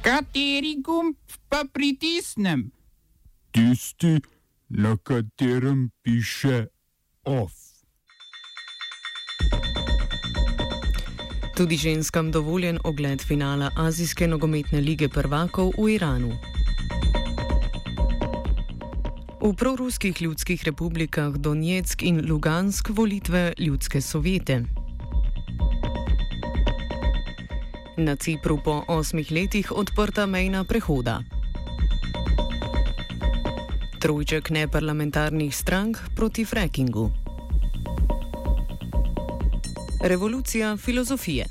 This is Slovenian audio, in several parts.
Kateri gumb pa pritisnem? Tisti, na katerem piše OF. Tudi ženskam dovoljen ogled finala Azijske nogometne lige prvakov v Iranu. V proruskih ljudskih republikah Donetsk in Lugansk volitve ljudske sovjete. Na Cipru po osmih letih odprta mejna prehoda. Trojček neparlamentarnih strank proti frackingu. Revolucija filozofije.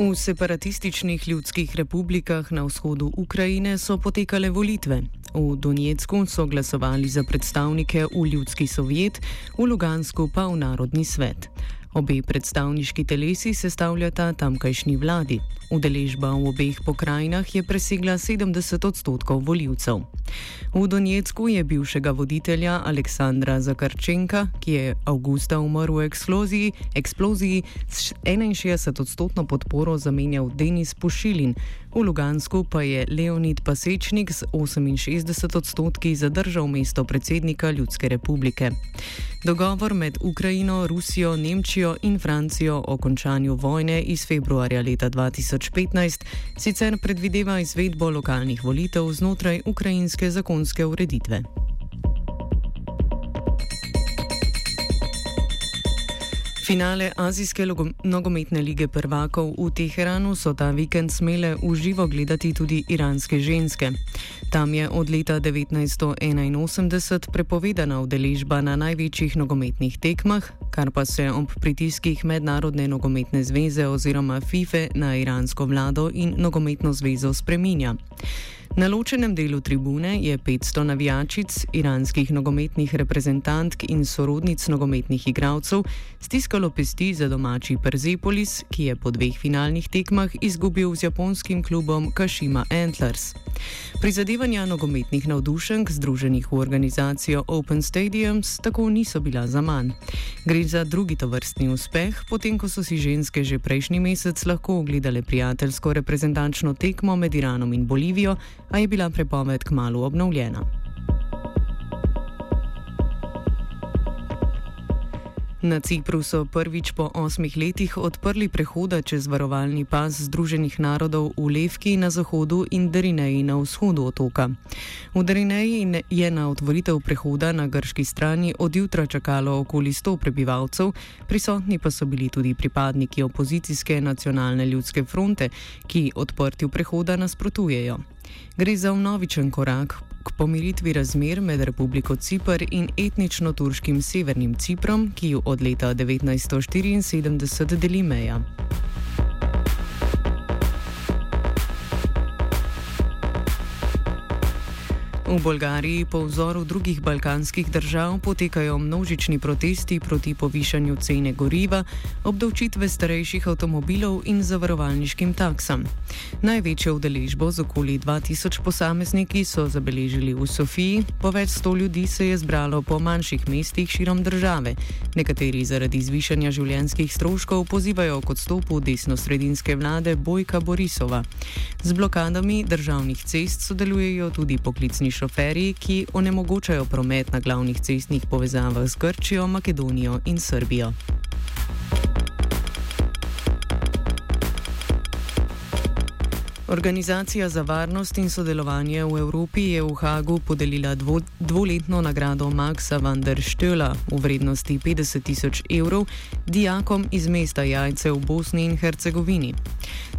V separatističnih ljudskih republikah na vzhodu Ukrajine so potekale volitve. V Donetsku so glasovali za predstavnike v ljudski sovjet, v Lugansku pa v narodni svet. Obe predstavniški telesi sestavljata tamkajšnji vladi. Udeležba v obeh pokrajinah je presegla 70 odstotkov voljivcev. V Donetsku je bivšega voditelja Aleksandra Zakarčenka, ki je avgusta umrl v eksploziji, eksploziji s 61 odstotno podporo zamenjal Denis Pušilin, v Lugansku pa je Leonid Pasečnik z 68 odstotki zadržal mesto predsednika Ljudske republike. Dogovor med Ukrajino, Rusijo, Nemčijo in Francijo o končanju vojne iz februarja leta 2015 sicer predvideva izvedbo lokalnih volitev znotraj ukrajinske zakonske ureditve. Finale Azijske nogometne lige prvakov v Teheranu so ta vikend smele v živo gledati tudi iranske ženske. Tam je od leta 1981 prepovedana udeležba na največjih nogometnih tekmah, kar pa se ob pritiskih Mednarodne nogometne zveze oziroma FIFA na iransko vlado in nogometno zvezo spreminja. Na ločenem delu tribune je 500 navijačic, iranskih nogometnih reprezentantk in sorodnic nogometnih igralcev stiskalo pesti za domači Persepolis, ki je po dveh finalnih tekmah izgubil z japonskim klubom Kashima Antlers. Prizadevanja nogometnih navdušenk, združenih v organizacijo Open Stadiums, tako niso bila za manj. Gre za drugi tovrstni uspeh, potem ko so si ženske že prejšnji mesec lahko ogledale prijateljsko reprezentančno tekmo med Iranom in Bolivijo, a je bila prepoved k malu obnovljena. Na Cipru so prvič po osmih letih odprli prehoda čez varovalni pas Združenih narodov v Levki na zahodu in Derineji na vzhodu otoka. V Derineji je na otvoritev prehoda na grški strani odjutra čakalo okoli 100 prebivalcev, prisotni pa so bili tudi pripadniki opozicijske nacionalne ljudske fronte, ki odprtju prehoda nasprotujejo. Gre za vnovičen korak k pomiritvi razmer med Republiko Cipr in etnično turškim severnim Ciprom, ki jo od leta 1974 deli meja. V Bolgariji po vzoru drugih balkanskih držav potekajo množični protesti proti povišanju cene goriva, obdavčitve starejših avtomobilov in zavarovalniškim taksam. Največjo udeležbo z okoli 2000 posamezniki so zabeležili v Sofiji, po več sto ljudi se je zbralo po manjših mestih širom države. Nekateri zaradi zvišanja življenjskih stroškov pozivajo k odstopu desno-sredinske vlade Bojka Borisova. Z blokadami državnih cest sodelujejo tudi poklicni šoferji, ki onemogočajo promet na glavnih cestnih povezavah z Grčijo, Makedonijo in Srbijo. Organizacija za varnost in sodelovanje v Evropi je v Hagu podelila dvo, dvoletno nagrado Maxa van der Stöla v vrednosti 50 tisoč evrov dijakom iz mesta Jajce v Bosni in Hercegovini.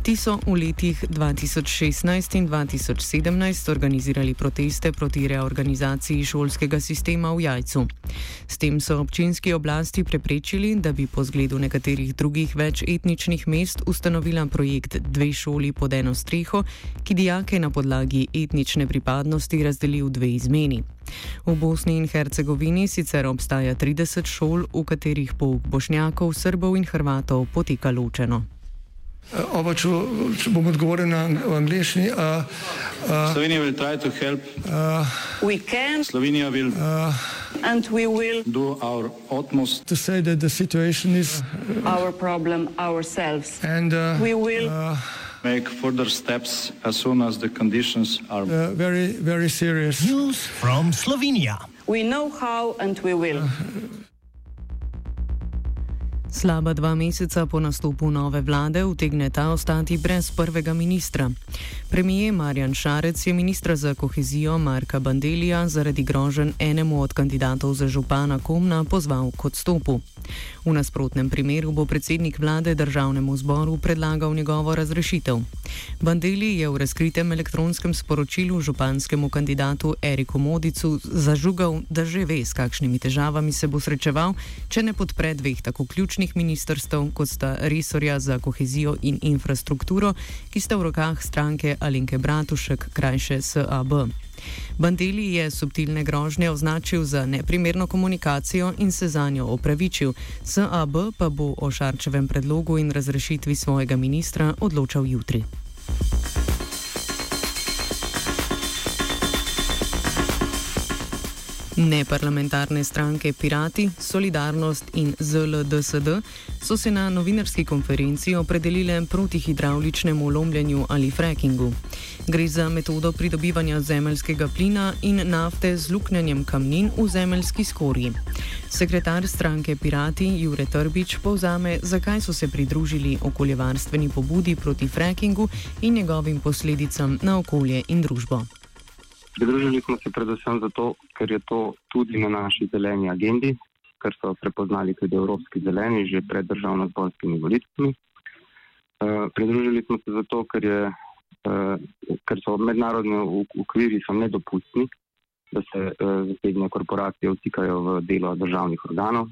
Ti so v letih 2016 in 2017 organizirali proteste proti reorganizaciji šolskega sistema v Jajcu. S tem so občinski oblasti preprečili, da bi po zgledu nekaterih drugih več etničnih mest ustanovila projekt Dve šoli pod eno streho, ki dijake na podlagi etnične pripadnosti razdeli v dve izmeni. V Bosni in Hercegovini sicer obstaja 30 šol, v katerih pouk bošnjakov, srbov in hrvatov poteka ločeno. Oba, če, če bom odgovoril na angliški. Slovenija bo poskušala pomagati. Uh, Slovenija bo. Uh, and we will do our utmost to say that the situation is our problem ourselves. and uh, We will uh, make further steps as soon as the conditions are uh, very very serious. News from Slovenia. we know how and we will. Slaba dva meseca po nastopu nove vlade utegne ta ostati brez prvega ministra. Premijer Marjan Šarec je ministra za kohezijo Marka Bandelija zaradi grožen enemu od kandidatov za župana Komna pozval k odstopu. V nasprotnem primeru bo predsednik vlade državnemu zboru predlagal njegovo razrešitev. Bandeli je v razkritem elektronskem sporočilu županskemu kandidatu Eriku Modicu zažugal, da že ve, s kakšnimi težavami se bo srečeval, če ne podpre dveh tako ključnih ministrstv, kot sta resorja za kohezijo in infrastrukturo, ki sta v rokah stranke Alinke Bratušek, krajše SAB. Bandeli je subtilne grožnje označil za neprimerno komunikacijo in se za njo opravičil. SAB pa bo o Šarčevem predlogu in razrešitvi svojega ministra odločal jutri. Neparlamentarne stranke Pirati, Solidarnost in ZLDSD so se na novinarski konferenci opredelile proti hidravličnemu lomljenju ali frackingu. Gre za metodo pridobivanja zemeljskega plina in nafte z luknjanjem kamnin v zemeljski skorji. Sekretar stranke Pirati Jure Trbič povzame, zakaj so se pridružili okoljevarstveni pobudi proti frackingu in njegovim posledicam na okolje in družbo. Pridružili smo se predvsem zato, ker je to tudi na naši zeleni agendi, kar so prepoznali tudi evropski zeleni že pred državno-zborskimi volitvami. Uh, pridružili smo se zato, ker, je, uh, ker so mednarodni ukviri so nedopustni, da se uh, zasebne korporacije vtikajo v delo državnih organov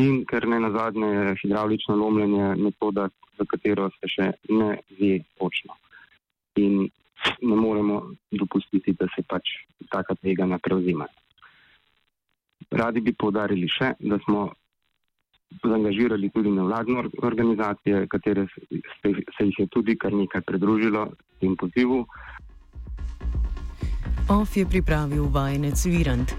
in ker ne nazadnje je hidravlično lomljenje metoda, za katero se še ne ve točno. In ne moremo dopustiti, da se pač taka tveganja prevzima. Radi bi povdarili še, da smo zaangažirali tudi nevladne organizacije, katere se jih je tudi kar nekaj pridružilo tem pozivu. OF je pripravil vajenec Virant.